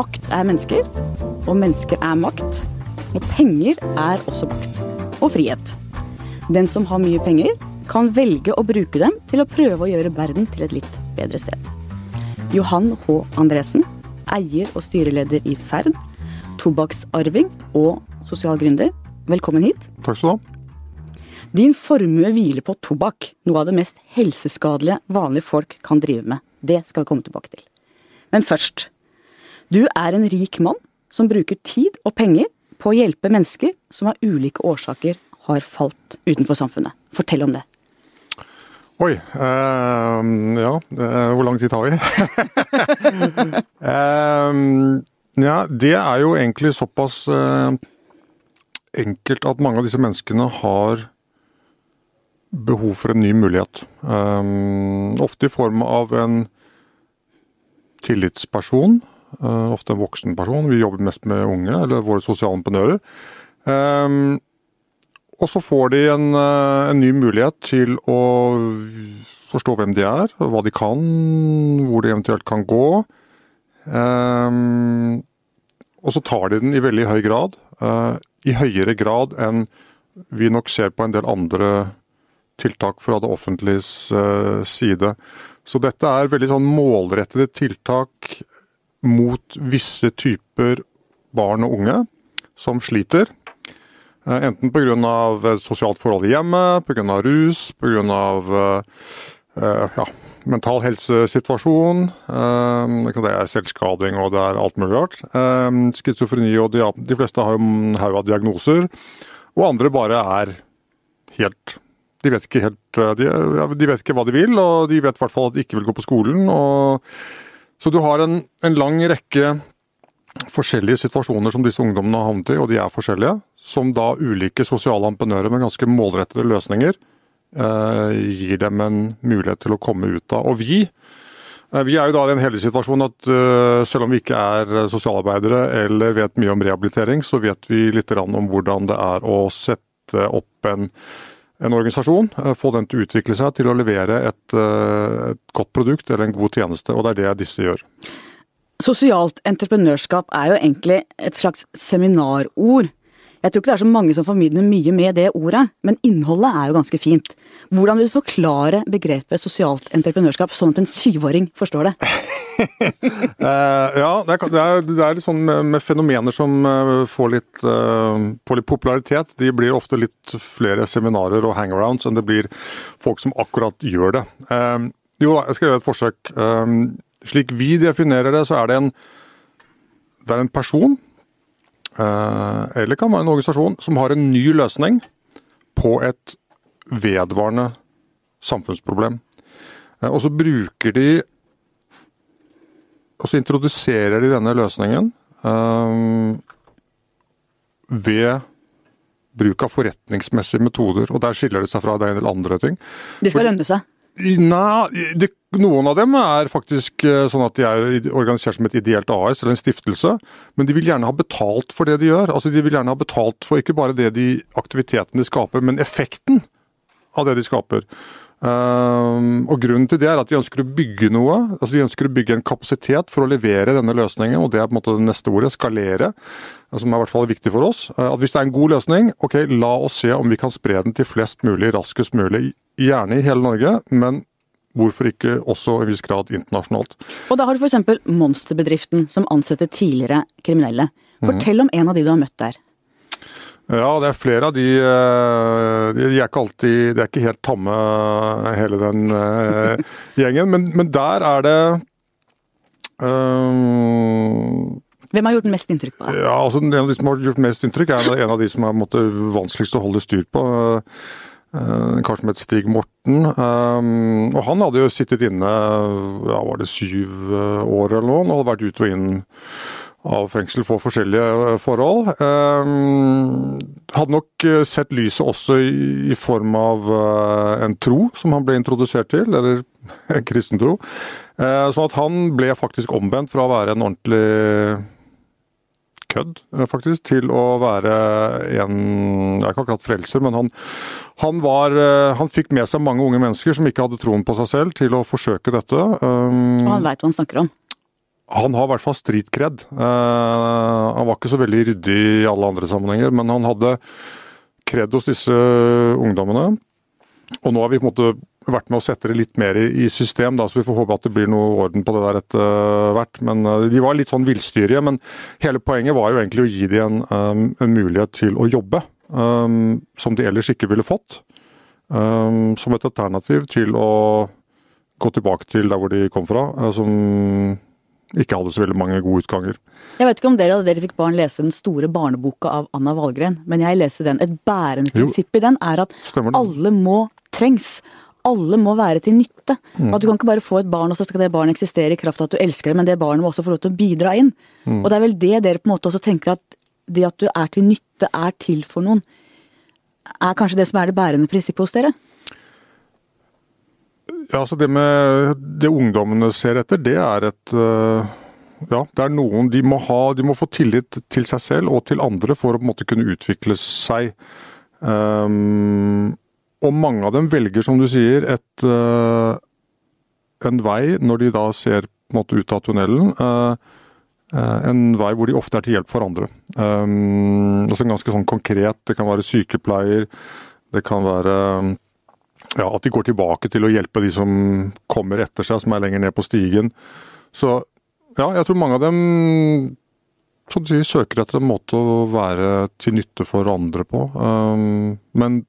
Makt er mennesker, og mennesker er makt. Og penger er også makt. Og frihet. Den som har mye penger, kan velge å bruke dem til å prøve å gjøre verden til et litt bedre sted. Johan H. Andresen, eier og styreleder i Ferd, tobakksarving og sosial gründer. Velkommen hit. Takk skal du ha. Din formue hviler på tobakk, noe av det mest helseskadelige vanlige folk kan drive med. Det skal vi komme tilbake til. Men først. Du er en rik mann som bruker tid og penger på å hjelpe mennesker som av ulike årsaker har falt utenfor samfunnet. Fortell om det. Oi. Øh, ja, uh, hvor lang tid tar vi? um, ja, det er jo egentlig såpass enkelt at mange av disse menneskene har behov for en ny mulighet. ofte i form av en tillitsperson, ofte en voksen person. Vi jobber mest med unge, eller våre sosiale entreprenører. Og så får de en, eh, en, ny mulighet til å forstå hvem de er, hva de kan, hvor de eventuelt kan gå. Um, og så tar de den i veldig høy grad. Uh, I høyere grad enn vi nok ser på en del andre tiltak fra det offentliges side. Så dette er veldig sånn målrettede tiltak mot visse typer barn og unge som sliter. Eh, enten pga. sosialt forhold i hjemmet, pga. rus, pga. Eh, ja, mental helsesituasjon. Det er selvskading og det er alt mulig rart. Schizofreni og de, fleste har en haug av diagnoser. Og andre bare er helt De vet ikke helt de, de, vet ikke hva de vil, og de vet i hvert fall at de ikke vil gå på skolen. Og, så du har en, en lang rekke forskjellige situasjoner som disse ungdommene har havnet i, og de er forskjellige, som da ulike sosiale entreprenører med ganske målrettede løsninger eh, gir dem en mulighet til å komme ut av. Og vi, eh, vi er jo da i en heldig situasjon at eh, selv om vi ikke er sosialarbeidere eller vet mye om rehabilitering, så vet vi litt om hvordan det er å sette opp en, en organisasjon, uh, få den til å utvikle seg til å levere et, uh, et godt produkt eller en god tjeneste, og det er det disse gjør. Sosialt entreprenørskap er jo egentlig et slags seminarord. Jeg tror ikke det er så mange som formidler mye med det ordet, men innholdet er jo ganske fint. Hvordan vil du forklare begrepet sosialt entreprenørskap sånn at en syvåring forstår det? uh, ja, det er, det, er, det er, litt sånn med, med fenomener som uh, får, litt, uh, får, litt, popularitet. De blir ofte litt flere seminarer og hangarounds enn det blir folk som akkurat gjør det. jo da, jeg skal gjøre et forsøk. Slik vi definerer det, så er det en, det er en person, eh, eller kan være en organisasjon, som har en ny løsning på et vedvarende samfunnsproblem. Eh, og så bruker de Og så introduserer de denne løsningen eh, ved bruk av forretningsmessige metoder. Og der skiller det seg fra det en del andre ting. Det skal lønne seg? Nei, det, noen av dem er faktisk eh, sånn at de er organisert som et ideelt AS eller en stiftelse. Men de vil gjerne ha betalt for det de gjør. Altså De vil gjerne ha betalt for ikke bare det de, aktiviteten de skaper, men effekten av det de skaper. Um, og Grunnen til det er at de ønsker å bygge noe. altså De ønsker å bygge en kapasitet for å levere denne løsningen. og Det er på en måte det neste ordet, skalere, som er i hvert fall viktig for oss. Uh, at Hvis det er en god løsning, ok, la oss se om vi kan spre den til flest mulig raskest mulig Gjerne i hele Norge, men hvorfor ikke også i viss grad internasjonalt. Og da har du f.eks. monsterbedriften som ansetter tidligere kriminelle. Fortell om en av de du har møtt der. Ja, det er flere av de eh, De er ikke alltid De er ikke helt tamme, hele den uh, gjengen. Men, men, der er det um, Hvem har gjort mest inntrykk på deg? Ja, altså En av de som har gjort mest inntrykk, er en av de som er måtte, vanskeligst å holde styr på. Eh, en kar som Stig Morten. Um, og han hadde jo sittet inne ja, var det syv eh, år eller noe, og hadde vært ut og inn av fengsel for forskjellige forhold. Hadde nok sett lyset også i, form av en tro som han ble introdusert til, eller en kristen tro. Sånn at han ble faktisk omvendt fra å være en ordentlig kødd, eh, faktisk, til å være en Jeg er ikke akkurat frelser, men han, han, var, eh, han fikk med seg mange unge mennesker som ikke hadde troen på seg selv, til å forsøke dette. Um, og han veit hva han snakker om? han har i hvert fall street-kred. han var ikke så veldig ryddig i alle andre sammenhenger, men han hadde kred hos disse ungdommene. Og nå har vi på en måte vært med å sette det litt mer i system, da, så vi får håpe at det blir noe orden på det der etter hvert. Men De var litt sånn villstyrige, men hele poenget var jo egentlig å gi dem en, en mulighet til å jobbe. Um, som de ellers ikke ville fått. Um, som et alternativ til å gå tilbake til der hvor de kom fra. Som ikke hadde så veldig mange gode utganger. Jeg vet ikke om dere, dere fikk barn lese den store barneboka av Anna Wahlgren, men jeg leste den. Et bærende prinsipp i den er at alle må trengs. Alle må være til nytte. Mm. At Du kan ikke bare få et barn, og så skal det barnet eksistere i kraft av at du elsker det, men det barnet må også få lov til å bidra inn. Mm. Og det er vel det dere på en måte også tenker at det at du er til nytte, er til for noen, er kanskje det som er det bærende prinsippet hos dere? Ja, altså Det med det ungdommene ser etter, det er et øh, Ja, det er noen de må ha De må få tillit til seg selv og til andre for å på en måte kunne utvikle seg. Um, og mange av dem velger, som du sier, et, uh, en vei når de da ser på en måte ut av tunnelen. Uh, en vei hvor de ofte er til hjelp for andre. Um, altså ganske sånn konkret. Det kan være sykepleier, det kan være ja, at de går tilbake til å hjelpe de som kommer etter seg, som er lenger ned på stigen. Så ja, jeg tror mange av dem som du sier, søker etter en måte å være til nytte for andre på. Um, men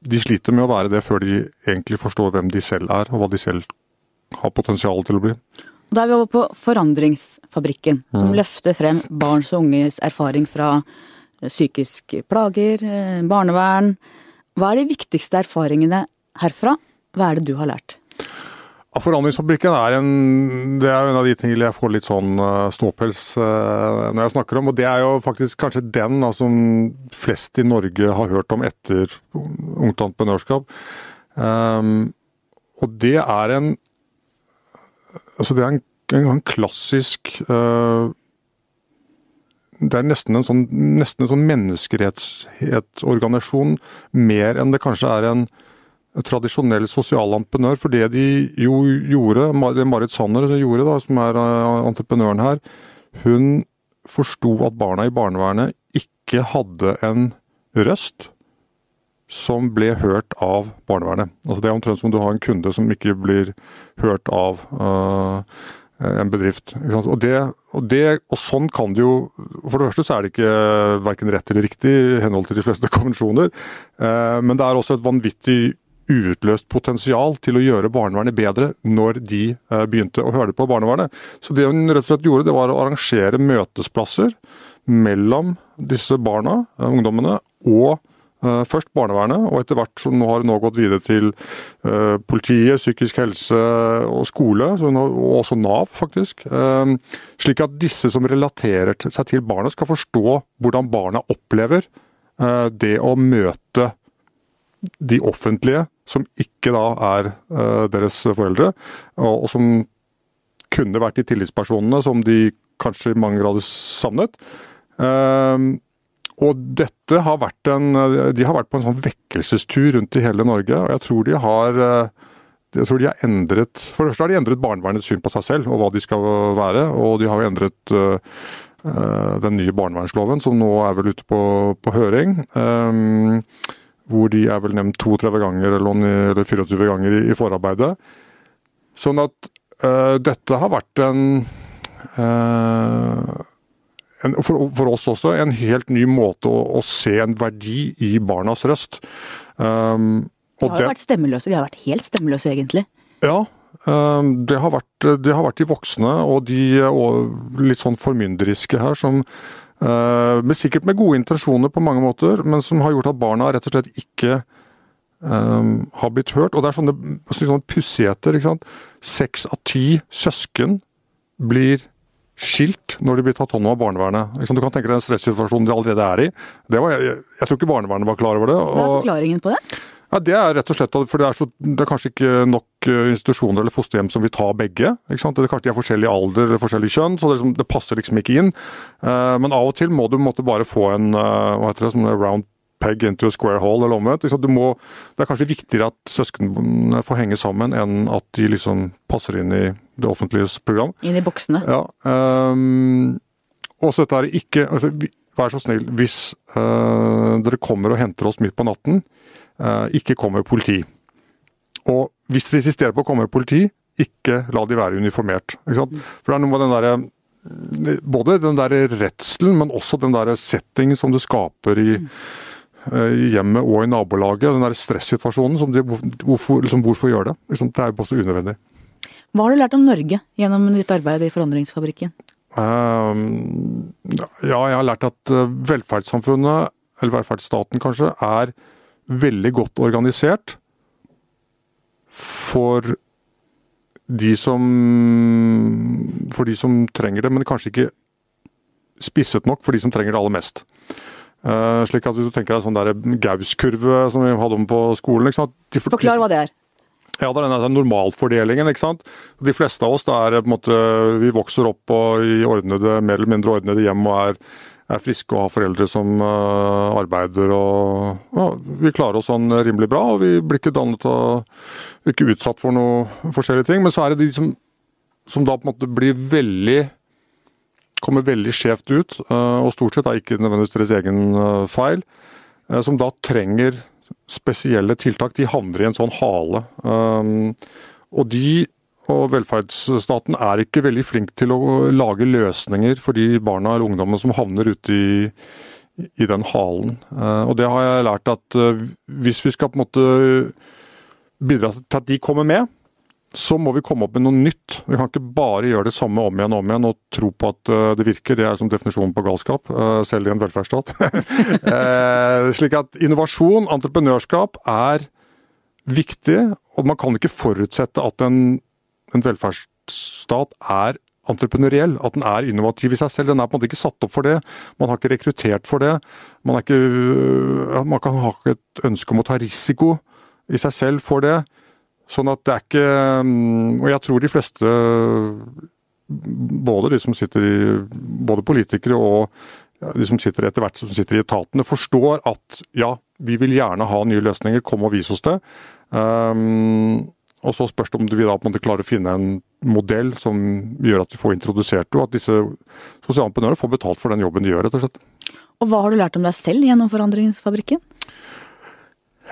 de sliter med å være det før de egentlig forstår hvem de selv er, og hva de selv har potensial til å bli. Da er vi over på Forandringsfabrikken, som mm. løfter frem barns og unges erfaring fra psykiske plager, eh, barnevern. Hva er de viktigste erfaringene herfra, hva er det du har lært? Forandringsfabrikken er en, det er en av de tingene jeg får litt sånn uh, ståpels uh, når jeg snakker om. Og det er jo faktisk kanskje den da, som flest i Norge har hørt om etter Ungt Entreprenørskap. Um, og det er en Altså det er en, en, en klassisk uh, det er nesten en sånn, nesten en sånn menneskerettighetsorganisasjon, mer enn det kanskje er en tradisjonell sosialentreprenør. For det de jo gjorde, det Marit Sanner gjorde, da, som er eh, entreprenøren her, hun forsto at barna i barnevernet ikke hadde en røst som ble hørt av barnevernet. Altså Det er omtrent som du har en kunde som ikke blir hørt av uh, en bedrift. Og, det, og, det, og, sånn kan det jo For det første så er det ikke verken rett eller riktig i henhold til de fleste konvensjoner, uh, men det er også et vanvittig uutløst potensial til å gjøre barnevernet bedre når de eh, begynte å høre på barnevernet. Så det hun rett og slett gjorde, det var å arrangere møtesplasser mellom disse barna, eh, ungdommene, og eh, først barnevernet, og etter hvert som nå har hun nå gått videre til politiet, psykisk helse og skole, og også Nav, faktisk. Slik at disse som relaterer seg til barnet, skal forstå hvordan barna opplever det å møte de offentlige, som ikke da er uh, deres foreldre, og, som kunne vært de tillitspersonene som de kanskje i mange grader savnet. Uh, og dette har vært en De har vært på en sånn vekkelsestur rundt i hele Norge, og jeg tror de har uh, jeg tror de har endret For det første har de endret barnevernets syn på seg selv og hva de skal være. Og de har jo endret uh, den nye barnevernsloven, som nå er vel ute på, på høring. Um, hvor de er vel nevnt 32 ganger eller 24 ganger i, i forarbeidet. Sånn at uh, dette har vært en, uh, en for, for, oss også en helt ny måte å, å se en verdi i barnas røst. Um, de har jo vært stemmeløse, de har vært helt stemmeløse egentlig. Ja, um, det har, vært, det har vært de voksne og de og litt sånn formynderiske her som Uh, med sikkert med gode intensjoner på mange måter, men som har gjort at barna rett og slett ikke um, har blitt hørt. Og det er sånne, sånne pussigheter. ikke sant? Seks av ti søsken blir skilt når de blir tatt hånd om av barnevernet. Du kan tenke deg den stressituasjonen de allerede er i. Var, jeg, jeg, tror ikke barnevernet var klar over det. Hva er forklaringen på det? Ja, Det er rett og slett for det er, så, det er kanskje ikke nok eh, institusjoner eller fosterhjem som vil ta begge. ikke sant? Det er kanskje de har forskjellig alder, eller forskjellig kjønn, så det, liksom, det passer liksom ikke inn. Uh, men av og til må du måtte bare få en uh, hva heter det, sånn round peg into a square hole, eller omvendt. det er kanskje viktigere at søsknene får henge sammen, enn at de liksom passer inn i det offentliges program. Inn i boksene. Ja, um, også dette er ikke altså, Vær så snill, hvis uh, dere kommer og henter oss midt på natten, ikke kommer politi. Og hvis dere insisterer på å komme politi, ikke la de være uniformert. For det er noe med den der, Både den der redselen, men også den der settingen som det skaper i, uh, i hjemmet og i nabolaget. Den der stressituasjonen. Som de, hvorfor, liksom, hvorfor gjør det? Liksom, det er jo også unødvendig. Hva har du lært om Norge gjennom ditt arbeid i Forandringsfabrikken? Um, ja, jeg har lært at velferdssamfunnet, eller velferdsstaten kanskje, er veldig godt organisert for de som For de som trenger det, men kanskje ikke spisset nok for de som trenger det aller mest. Uh, slik at Hvis du tenker deg sånn der Gaus-kurve som vi hadde om på skolen Forklar hva det er. Ja, det er denne normalfordelingen. ikke sant? De fleste av oss da er på en måte, vi vokser opp i ordnede, mer eller mindre ordnede hjem og er, er friske og har foreldre som uh, arbeider. og ja, Vi klarer oss sånn rimelig bra, og vi blir ikke dannet og ikke utsatt for noe forskjellige ting. Men så er det de som, som da på en måte blir veldig kommer veldig skjevt ut, uh, og stort sett er ikke nødvendigvis deres egen uh, feil, som da trenger spesielle tiltak, de havner i en sånn hale. Og de og velferdsstaten er ikke veldig flink til å lage løsninger for de barna eller ungdommene som havner ute i, i den halen. Uh, og det har jeg lært at uh, hvis vi skal på en måte bidra til at de kommer med, så må vi komme opp med noe nytt. Vi kan ikke bare gjøre det samme om igjen og om igjen og tro på at uh, det virker. Det er som definisjonen på galskap, selv i en velferdsstat. slik at innovasjon, entreprenørskap, er viktig. Og man kan ikke forutsette at en, en velferdsstat er entreprenøriell, at den er innovativ i seg selv. Den er på en måte ikke satt opp for det. Man har ikke rekruttert for det. Man, ikke, man kan ha et ønske om å ta risiko i seg selv for det. Sånn at det er ikke mm, Og jeg tror de fleste, både de som sitter i Både politikere og de som sitter etter hvert som sitter i etatene, forstår at ja, vi vil gjerne ha nye løsninger, kom og vis oss det. Um, og så spørs det om vi da på en måte klarer å finne en modell som gjør at vi får introdusert det, og at disse sosialentreprenørene får betalt for den jobben de gjør, rett og slett. Og hva har du lært om deg selv gjennom Forandringsfabrikken?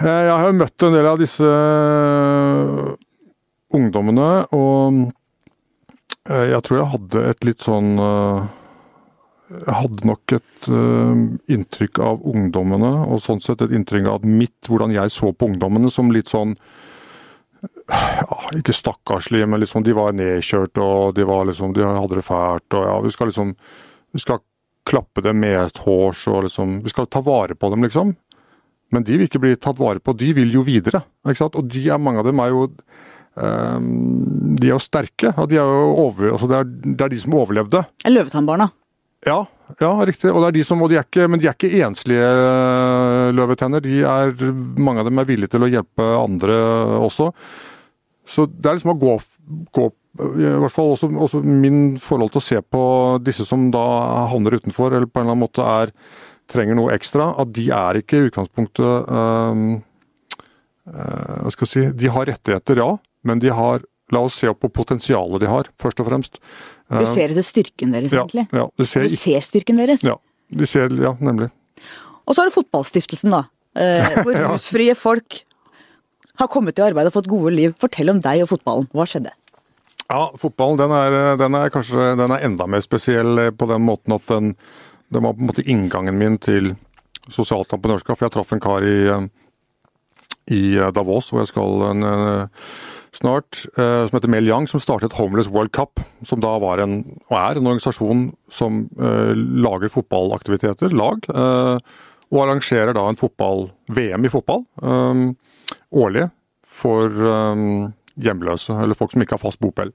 Eh, jeg har jo møtt en del av disse eh, ungdommene, og eh, jeg tror jeg hadde et litt sånn Jeg hadde nok et inntrykk av ungdommene, og sånn sett et inntrykk av mitt, hvordan jeg så på ungdommene, som litt sånn ikke stakkarslige, men liksom, de var nedkjørt og de, var liksom, de hadde det fælt. og ja, Vi skal liksom vi skal klappe dem med hårs og liksom Vi skal ta vare på dem, liksom. Men de vil ikke bli tatt vare på, de vil jo videre. ikke sant? Og de er, mange av dem er jo um, De er jo sterke. og de er jo over, altså det, er, det er de som overlevde. Løvetannbarna. Ja, ja, riktig. Og det er de som, og de er ikke, men de er ikke enslige eh, løvetenner. Er, mange av dem er villige til å hjelpe andre også. Så det er liksom å gå, gå i hvert fall også, også min forhold til å se på disse som da havner utenfor, eller på en eller annen måte er trenger noe ekstra, at de er ikke i utgangspunktet øh, øh, Hva skal jeg si De har rettigheter, ja, men de har La oss se på potensialet de har, først og fremst. Du eh, ser etter styrken deres, egentlig? Ja, du ser, du ser styrken deres? Ja, du ser, ja, nemlig. Og så har du Fotballstiftelsen, da. Uh, hvor rusfrie folk har kommet i arbeid og fått gode liv. Fortell om deg og fotballen. Hva skjedde? Ja, Fotballen den er, den er kanskje den er enda mer spesiell på den måten at den det var på en måte inngangen min til sosialt entreprenørskap. Jeg traff en kar i, eh, i, eh, Davos, hvor jeg skal en, eh, snart, som heter Mel Young, som startet Homeless World Cup. Som da var en, og er en organisasjon som lager fotballaktiviteter, lag. og arrangerer da en fotball-VM i fotball årlig for hjemløse, eller folk som ikke har fast bopel.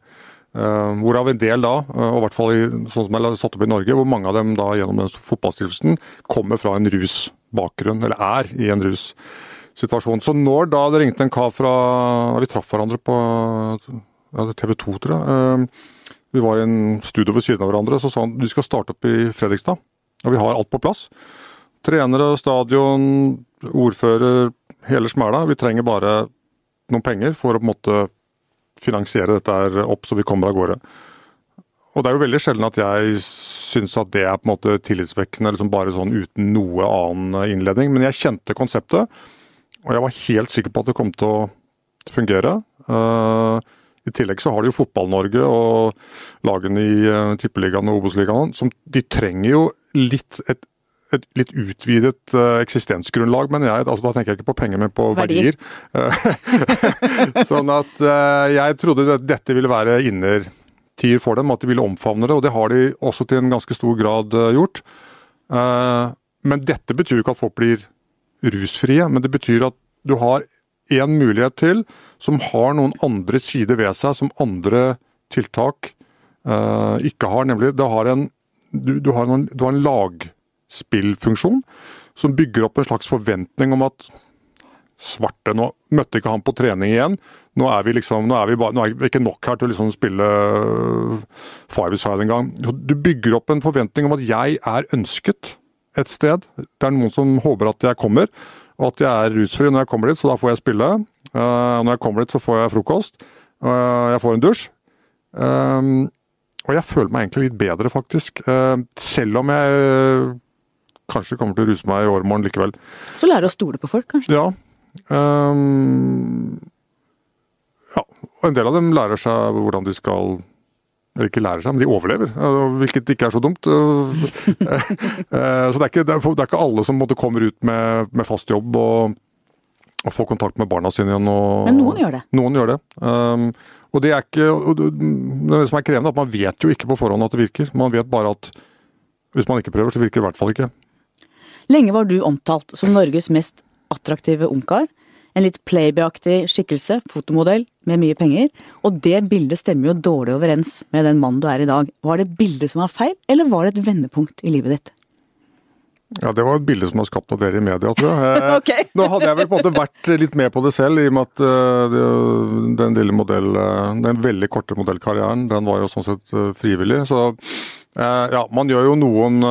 Uh, hvorav en del da, og i hvert fall sånn som det er satt opp i Norge, hvor mange av dem da gjennom den fotballstiftelsen kommer fra en rusbakgrunn, eller er i en russituasjon. Så når da det ringte en kar fra Vi traff hverandre på ja, TV 2, tror jeg. Uh, vi var i en studio ved siden av hverandre, så sa han vi skal starte opp i Fredrikstad. Og vi har alt på plass. Trenere, stadion, ordfører, hele smæla. Vi trenger bare noen penger for å på en måte finansiere dette opp så vi kommer av gårde. Og det er jo veldig sjelden at jeg syns at det er på en måte tillitsvekkende, liksom bare sånn uten noe annen innledning. Men jeg kjente konseptet, og jeg var helt sikker på at det kom til å fungere. Uh, I tillegg så har de jo Fotball-Norge og lagene i uh, Tippeligaen og Obos-ligaen som De trenger jo litt et, et litt utvidet uh, eksistensgrunnlag, men jeg, altså, da tenker jeg ikke på penger, men på verdier. verdier. sånn at jeg trodde at dette ville være innertier for dem, at de ville omfavne det. Og det har de også til en ganske stor grad gjort. Men dette betyr jo ikke at folk blir rusfrie, men det betyr at du har én mulighet til som har noen andre sider ved seg som andre tiltak uh, ikke har. Nemlig det har en, du, du, har en, du har en lagspillfunksjon som bygger opp en slags forventning om at svarte nå møtte ikke han på trening igjen, nå er vi liksom, nå er vi, bare, nå er ikke nok her til å liksom spille øh, five-side engang. Du bygger opp en forventning om at jeg er ønsket et sted. Det er noen som håper at jeg kommer, og at jeg er rusfri når jeg kommer dit, så da får jeg spille. Uh, når jeg kommer dit, så får jeg frokost. Uh, jeg får en dusj. Uh, og jeg føler meg egentlig litt bedre, faktisk. selv om jeg kanskje kommer til å ruse meg i overmorgen likevel. Så lærer du å stole på folk, kanskje? Ja. Um, ja, og en del av dem lærer seg hvordan de skal eller ikke lærer seg, men de overlever, hvilket ikke er så dumt. Eh, så det er, ikke, det er ikke alle som kommer ut med, med fast jobb og, og får kontakt med barna sine igjen. Og, men noen gjør det. Noen gjør det. Um, og det er ikke Det som er krevende, at man vet jo ikke på forhånd at det virker. Man vet bare at hvis man ikke prøver, så virker det i hvert fall ikke. Lenge var du omtalt som Norges mest attraktive ungkar. En litt playboy skikkelse, fotomodell, med mye penger. Og det bildet stemmer jo dårlig overens med den mannen du er i dag. Var det bildet som var feil, eller var det et vendepunkt i livet ditt? Ja, Det var et bilde som var skapt av dere i media, tror jeg. Eh, okay. Nå hadde jeg vel på en måte vært litt med på det selv, i og med at uh, den lille modell, uh, den veldig korte modellkarrieren, den var jo sånn sett uh, frivillig. Så ja, man gjør jo noen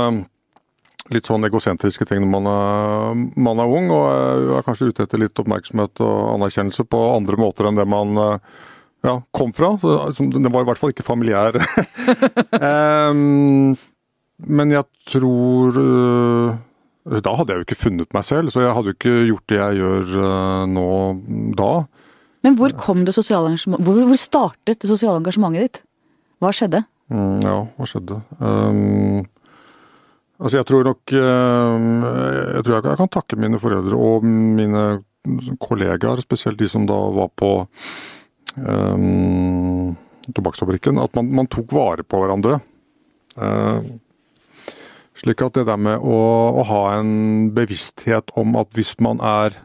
litt sånn egosentriske ting når man er, man er ung, og er kanskje ute etter litt oppmerksomhet og anerkjennelse på andre måter enn det man ja, kom fra. Det var i hvert fall ikke familiær. um, men jeg tror uh, Da hadde jeg jo ikke funnet meg selv, så jeg hadde jo ikke gjort det jeg gjør uh, nå da. Men hvor kom det sosiale engasjementet hvor, hvor, startet det sosiale engasjementet ditt? Hva skjedde? Mm, ja, hva skjedde? Um, Altså, jeg tror nok eh, Jeg tror jeg kan takke mine foreldre og mine kollegaer, spesielt de som da var på um, tobakksfabrikken, at man, man, tok vare på hverandre. Uh, slik at det der med å, å, ha en bevissthet om at hvis man er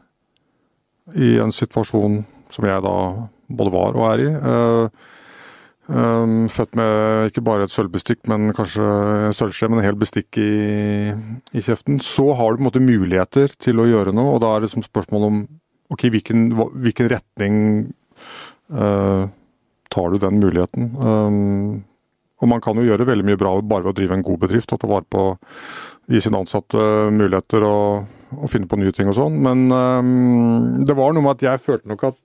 i en situasjon som jeg da både var og er i, uh, født med ikke bare et sølvbestikk, men kanskje sølvskje, men en hel bestikk i, i, kjeften. Så har du på en måte muligheter til å gjøre noe, og da er det som spørsmål om ok, hvilken, hvilken retning uh, tar du den muligheten? Um, og man kan jo gjøre veldig mye bra bare ved å drive en god bedrift, ta vare på gi sine ansatte muligheter og, og, finne på nye ting og sånn. Men um, det var noe med at jeg følte nok at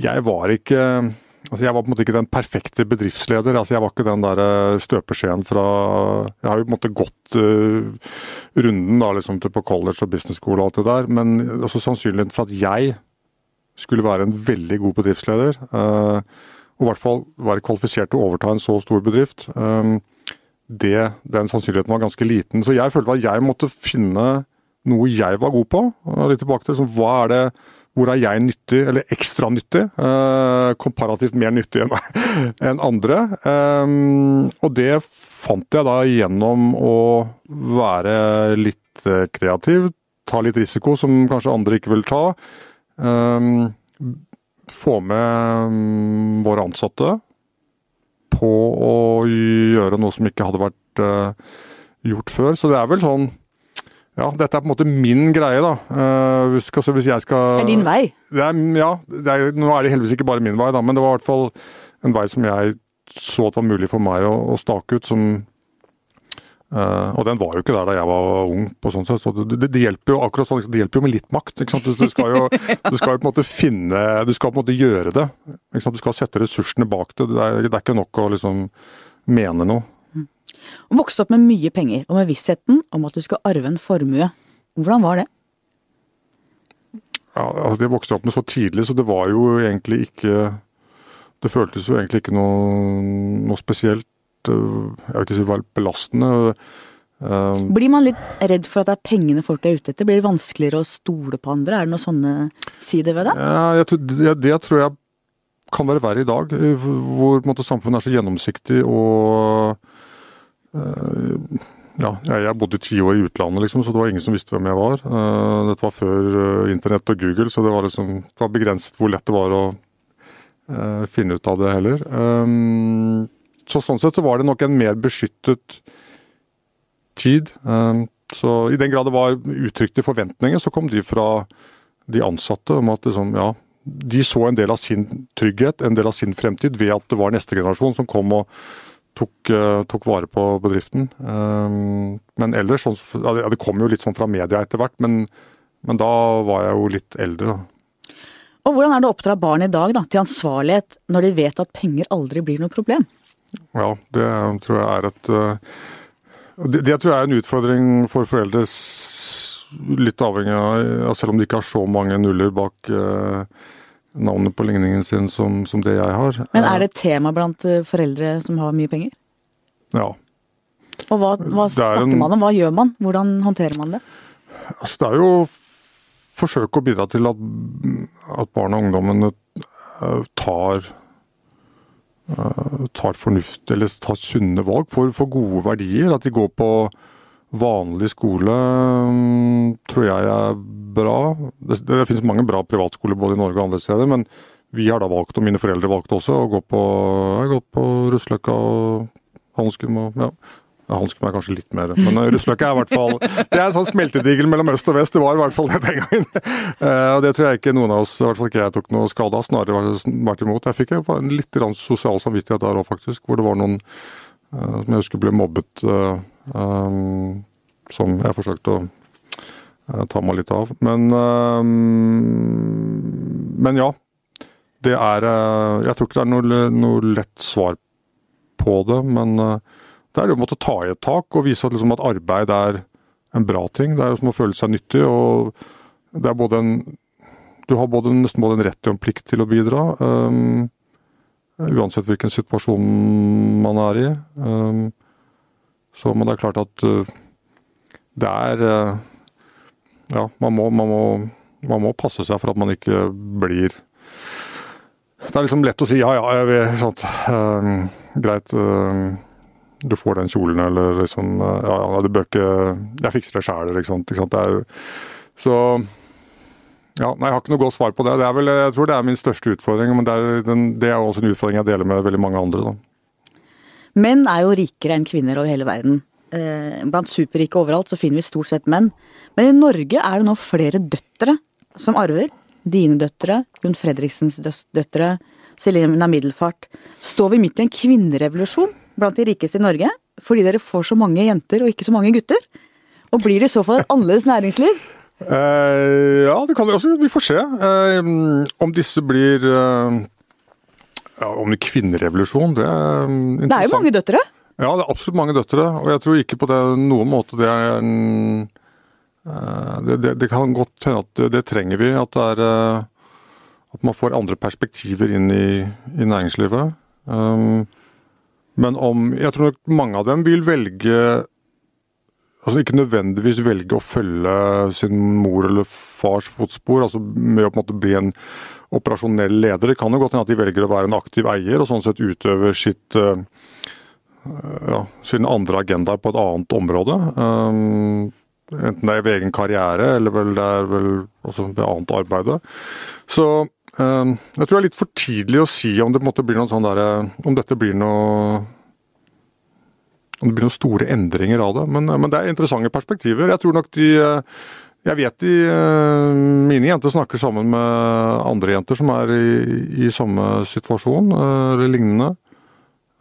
jeg var ikke Altså, jeg var på en måte ikke den perfekte bedriftsleder. altså Jeg var ikke den der eh, støpeskjeen fra Jeg har jo på en måte gått uh, runden da liksom til på college og business school og alt det der, men altså, sannsynligheten for at jeg skulle være en veldig god bedriftsleder, uh, og i hvert fall være kvalifisert til å overta en så stor bedrift, um, det, den sannsynligheten var ganske liten. Så jeg følte at jeg måtte finne noe jeg var god på. og litt tilbake til, liksom, Hva er det hvor er jeg nyttig, eller ekstra nyttig? Eh, komparativt mer nyttig enn en andre. Eh, og det fant jeg da gjennom å være litt eh, kreativ, ta litt risiko som kanskje andre ikke vil ta. Få med mm, våre ansatte på å gjøre noe som ikke hadde vært gjort før. Så det er vel sånn ja, dette er på en måte min greie, da. Uh, hvis, hvis, jeg skal Det er din vei? Det er, ja. Det er, nå er det heldigvis ikke bare min vei, da, men det var i hvert fall en vei som jeg så at var mulig for meg å, å stake ut, som Uh, og den var jo ikke der da jeg var ung. på sånn sett, så det, det, hjelper jo akkurat sånn, det hjelper jo med litt makt. ikke sant? Du, du, skal jo, du skal på en måte finne Du skal på en måte gjøre det. ikke sant? Du skal sette ressursene bak det. Det er, det er ikke nok å liksom mene noe. Å vokse opp med mye penger og med vissheten om at du skal arve en formue, hvordan var det? Ja, altså Det vokste opp med så tidlig, så det var jo egentlig ikke Det føltes jo egentlig ikke noe, noe spesielt Eh, jeg vil ikke si belastende. Eh, Blir man litt redd for at det er pengene folk er ute etter? Blir det vanskeligere å stole på andre? Er det noen sånne sider ved det? Ja, tror, det, det, tror jeg kan være verre i dag, hvor måte, samfunnet er så gjennomsiktig og ja, jeg bodde ti år i utlandet, liksom, så det var ingen som visste hvem jeg var. Uh, dette var før uh, internett og Google, så det var, liksom, det var begrenset hvor lett det var å finne ut av det heller. Så sånn sett så var det nok en mer beskyttet tid. Så i den grad det var uttrykte forventninger, så kom de fra de ansatte om at liksom, ja, de så en del av sin trygghet, en del av sin fremtid, ved at det var neste generasjon som kom og tok, uh, tok vare på bedriften. Um, men ellers, sånn, ja, det kom jo litt sånn fra media etter hvert, men, men, da var jeg jo litt eldre. Og Hvordan er det å oppdra barn i dag da, til ansvarlighet, når de vet at penger aldri blir noe problem? Ja, det tror jeg er et eh, det, det tror jeg er en utfordring for foreldre, litt avhengig av Selv om de ikke har så mange nuller bak eh, navnet på ligningen sin som, som, det jeg har. Men er det et tema blant eh, foreldre som har mye penger? Ja. Og hva, hva snakker en, man om? Hva gjør man? Hvordan håndterer man det? Altså, det er jo forsøke å bidra til at, at barn og ungdommene tar Eh, tar fornuft, eller tar sunne valg, for, for gode verdier. At de går på vanlig skole mm, tror jeg er bra. Det, det, finnes mange bra privatskoler både i Norge og andre steder, men vi har da valgt, og mine foreldre valgte også, å gå på, jeg har på Russløkka og Hanskum og ja, ja, Hanskum er kanskje litt mer, men eh, Russløkka er i hvert fall Det er en sånn smeltedigel mellom øst og vest. Det var i hvert fall det den gangen. Uh, og Det tror jeg ikke noen av oss, i hvert fall ikke jeg, tok noe skade av. Snarere vært imot. Jeg fikk en litt sosial samvittighet der òg, faktisk. Hvor det var noen uh, som jeg husker ble mobbet, som jeg forsøkte å ta meg litt av. Men, men ja. Det er Jeg tror ikke det er noe, noe lett svar på det, men det er det å måtte ta i et tak og vise at, liksom, at, arbeid er en bra ting. Det er jo som å føle seg nyttig. og det er både en Du har både, nesten både en rett og en plikt til å bidra. Um, uansett hvilken situasjon man er i. Um, så, men det er klart at uh, det er uh, Ja, man må, man, må, man må, passe seg for at man ikke blir Det er liksom lett å si ja, ja, jeg vil sånt, uh, greit du får den kjolen, eller liksom Ja, ja, du bør ikke Jeg fikser det sjæl, ikke sant. Ikke sant? Det er Så ja, nei, Jeg har ikke noe godt svar på det. det er vel, jeg tror det er min største utfordring, men det er, den, det er også en utfordring jeg deler med veldig mange andre. Da. Menn er jo rikere enn kvinner over hele verden. Eh, blant superrike overalt så finner vi stort sett menn. Men i Norge er det nå flere døtre som arver. Dine døtre, Jon Fredriksens døtre, Selina Middelfart. Står vi midt i en kvinnerevolusjon? blant de rikeste i Norge fordi dere får så mange jenter og ikke så mange gutter? Og blir det i så fall et annerledes næringsliv? Uh, ja, det kan vi også. Vi får se. Uh, om disse blir uh, ja, Om det er kvinnerevolusjon, det er interessant. Det er jo mange døtre? Ja, det er absolutt mange døtre. Og jeg tror ikke på det, noen måte det er en det, det, det, kan godt hende at det, trenger vi. At det er At man får andre perspektiver inn i, i næringslivet. Um, men om Jeg tror nok mange av dem vil velge Altså ikke nødvendigvis velge å følge sin mor eller fars fotspor, altså med å på en måte bli en operasjonell leder. Det kan jo godt hende at de velger å være en aktiv eier og sånn sett utøver sitt uh, ja, sine andre agendaer på et annet område. Um, enten det er ved egen karriere eller vel det er vel også ved annet arbeid. Så Ehm, jeg tror det er litt for tidlig å si om det på en måte blir noe sånn der, om dette blir noe om det blir noen store endringer av det. Men, men, det er interessante perspektiver. Jeg tror nok de Jeg vet de Mine jenter snakker sammen med andre jenter som er i, i samme situasjon, eller lignende.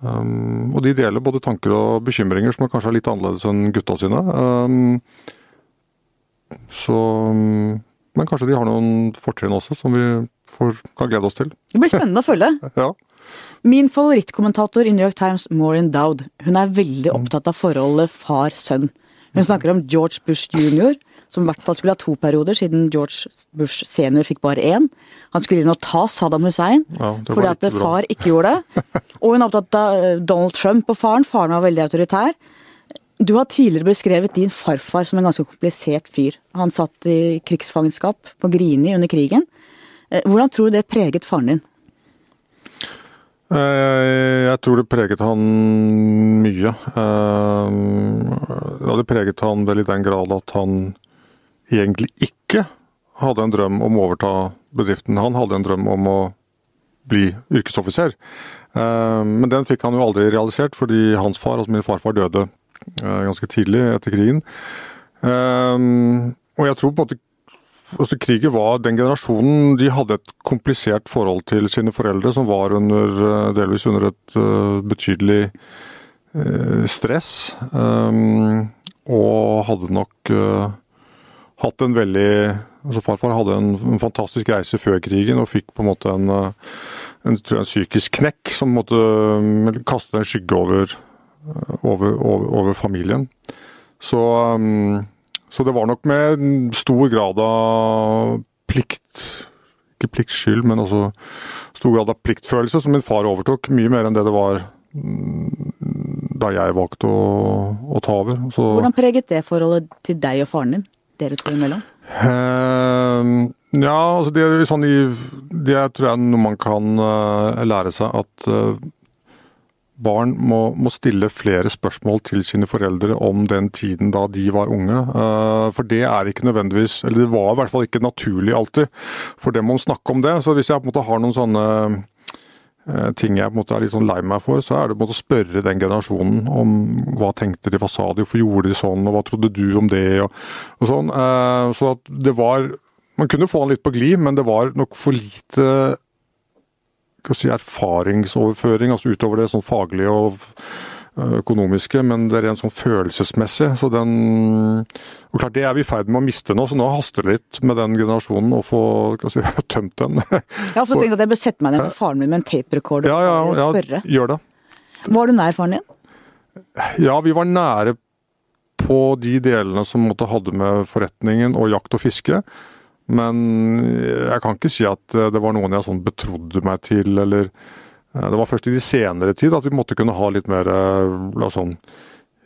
Um, og de deler både tanker og bekymringer som er kanskje er litt annerledes enn gutta sine. Um, så um, Men kanskje de har noen fortrinn også som vi får, kan glede oss til. Det blir spennende å følge. Ja. Min favorittkommentator i New York Times, Maureen Dowd, hun er veldig opptatt av forholdet far-sønn. Hun snakker om George Bush jr., som i hvert fall skulle ha to perioder, siden George Bush senior fikk bare én. Han skulle inn og ta Saddam Hussein Ja, fordi at bra. far ikke gjorde det. Og hun er opptatt av eh, Donald Trump og faren. Faren var veldig autoritær. Du har tidligere beskrevet din farfar som en ganske komplisert fyr. Han satt i krigsfangenskap på Grini under krigen. Eh, Hvordan tror du det preget faren din? Eh, Jeg tror det preget han mye. Det hadde preget han vel i den grad at han egentlig ikke hadde en drøm om å overta bedriften. Han hadde en drøm om å bli yrkesoffiser. Eh, Men den fikk han jo aldri realisert, fordi hans far, altså min farfar, døde eh, ganske tidlig etter krigen. Eh, Og jeg tror på en måte altså krigen var, Den generasjonen de hadde et komplisert forhold til sine foreldre, som var under, delvis under et betydelig stress. og hadde nok hatt en veldig altså Farfar hadde en, fantastisk reise før krigen og fikk på en måte en, eh, en, jeg, en psykisk knekk som måtte eh, kaste en skygge over, eh, over, over, over familien. Så, så det var nok med stor grad av plikt Ikke pliktskyld, men altså stor grad av pliktfølelse som min far overtok. Mye mer enn det det var mm, da jeg valgte å, å ta over. Så, Hvordan preget det forholdet til deg og faren din? Dere to imellom? Uh, ja, altså det, sånn i, det tror jeg er noe man kan uh, lære seg at uh, barn må, må stille flere spørsmål til sine foreldre om den tiden da de var unge. Eh, for det er ikke nødvendigvis, eller det var i hvert fall ikke naturlig alltid for dem å snakke om det. Så hvis jeg på en måte har noen sånne ting jeg på en måte er litt sånn lei meg for, så er det på en måte å spørre den generasjonen om hva tenkte de, hva sa de, hvorfor gjorde de sånn, og hva trodde du om det, og, og sånn. Eh, Så at det var Man kunne få han litt på glid, men det var nok for lite si, erfaringsoverføring, altså utover det sånn faglige og økonomiske, men det er rent sånn følelsesmessig. Så den og klart Det er vi i ferd med å miste nå, så nå haster det litt med den generasjonen å få si, tømt den. Jeg har også tenkt at jeg bør sette meg ned med faren min med en tape-recorder Ja, ja, og ja, spørre. gjør det. Var du nær faren din? Ja, vi var nære på de delene som måtte hadde med forretningen og jakt og fiske. Men jeg kan ikke si at det var noen jeg sånn betrodde meg til, eller Det var først i de senere tid at vi måtte kunne ha litt mer eh, sånn,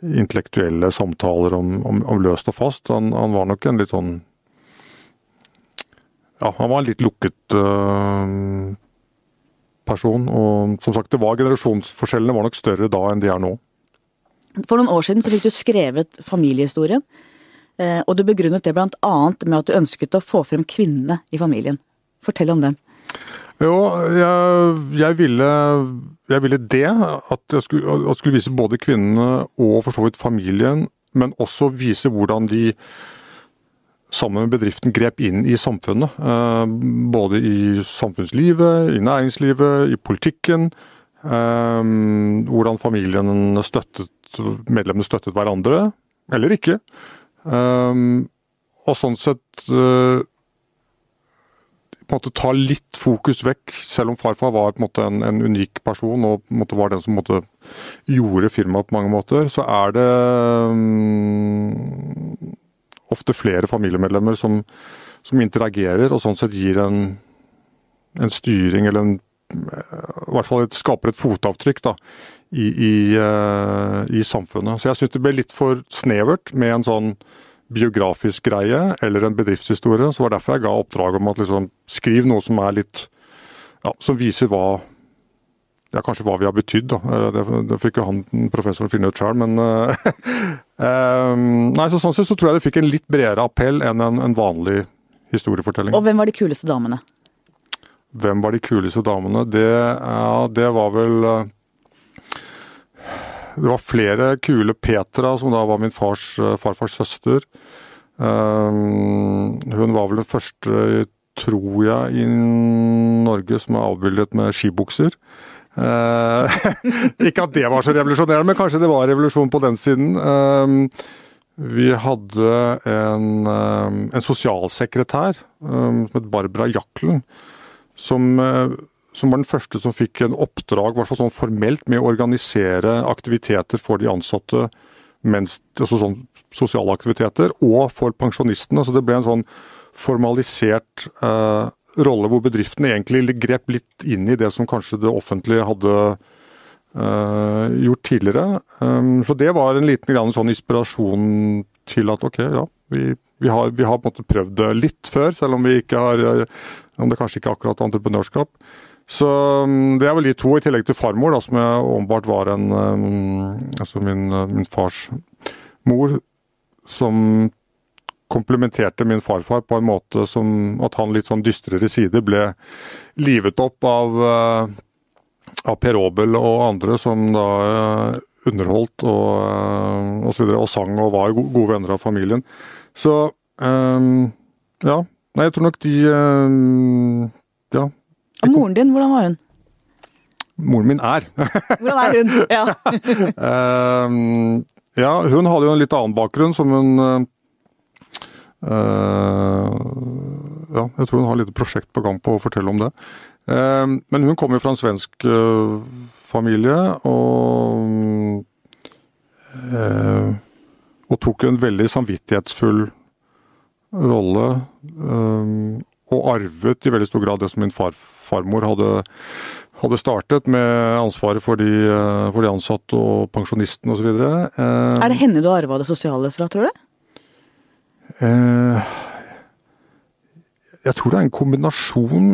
intellektuelle samtaler om, om, om løst og fast. Han, han var nok en litt sånn Ja, han var en litt lukket øh, person. Og som sagt, det var generasjonsforskjellene var nok større da enn de er nå. For noen år siden så fikk du skrevet familiehistorien, eh, og du begrunnet det annet med at du ønsket å få frem kvinnene i familien. Fortell om dem. Jo, jeg, jeg, ville, jeg ville det. At jeg skulle, at jeg skulle vise både kvinnene og for så vidt familien, men også vise hvordan de sammen med bedriften grep inn i samfunnet. Eh, både i samfunnslivet, i næringslivet, i politikken. Eh, hvordan familien støttet, medlemmene støttet hverandre, eller ikke. Eh, og sånn sett på en måte ta litt fokus vekk, selv om farfar var på en måte en, en unik person og på en måte var den som måte gjorde firmaet på mange måter, så er det um, ofte flere familiemedlemmer som, som interagerer og sånn sett gir en, en styring eller en i hvert fall skaper et fotavtrykk da, i, i, uh, i samfunnet. Så jeg syns det ble litt for snevert med en sånn biografisk greie eller en bedriftshistorie. Så var det derfor jeg ga oppdrag om at liksom, skriv noe som er litt ja, som viser hva ja, kanskje hva vi har betydd. da. Eh, Det, det fikk jo han professoren finne ut sjøl, men eh, eh, Nei, så Sånn sett så tror jeg det fikk en litt bredere appell enn en, en vanlig historiefortelling. Og hvem var de kuleste damene? Hvem var de kuleste damene? Det, ja, det var vel eh, Det var flere kule Petra, som da var min fars, eh, farfars søster. Eh, Hun var vel den første, tror jeg, i Norge som er avbildet med skibukser. Eh, ikke at det var så revolusjonerende, men kanskje det var revolusjon på den siden. Vi hadde en, en sosialsekretær som het Barbara Jaklen, som, som, var den første som fikk en oppdrag, i hvert fall sånn formelt, med å organisere aktiviteter for de ansatte, mens, altså sånn sosiale aktiviteter, og for pensjonistene. Så det ble en sånn formalisert eh, rolle hvor bedriftene egentlig grep litt inn i det som kanskje det offentlige hadde eh, gjort tidligere. Um, så det var en liten grann sånn inspirasjon til at ok, ja, vi, vi, har, vi, har, på en måte prøvd det litt før, selv om har om det kanskje ikke er akkurat entreprenørskap. Så um, det er vel de to, i tillegg til farmor, da, som jeg åpenbart var en um, Altså min, min fars mor, som komplementerte min farfar på en måte som at han litt sånn dystrere side ble livet opp av, eh, av Per Aabel og andre som da eh, underholdt og, og så videre, og sang og var gode venner av familien. Så um, ja. Nei, jeg tror nok de um. Og moren din, hvordan var hun? Moren min er. hvordan er hun? Ja. uh, ja, hun hadde jo en litt annen bakgrunn, som hun Uh, ja, jeg tror hun har et lite prosjekt på gang på å fortelle om det. Uh, men hun kommer fra en svensk uh, familie, og og tok en veldig samvittighetsfull rolle. og arvet i veldig stor grad det som min far, farmor hadde, hadde startet, med ansvaret for de, for de ansatte og pensjonistene osv. Uh, er det henne du har arva det sosiale fra, tror du? Eh, jeg tror det er en kombinasjon.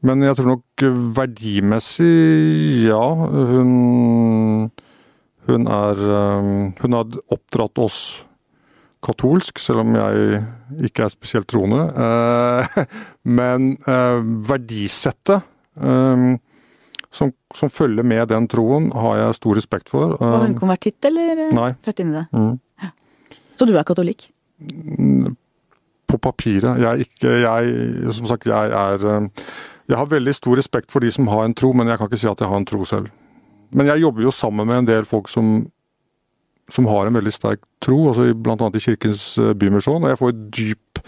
Men jeg tror nok verdimessig, ja. Hun, hun er Hun har oppdratt oss katolsk, selv om jeg ikke er spesielt troende. Uh, men uh, verdisettet um, som, som, følger med den troen, har jeg stor respekt for. Var hun konvertitt, eller eh, Nei. født inn i det? Mm. Ja. Så du er katolikk? På papiret. Jeg er ikke Jeg, som sagt, jeg er Jeg har veldig stor respekt for de som har en tro, men jeg kan ikke si at jeg har en tro selv. Men jeg jobber jo sammen med en del folk som, som har en veldig sterk tro, altså bl.a. i Kirkens eh, Bymisjon, og jeg får dyp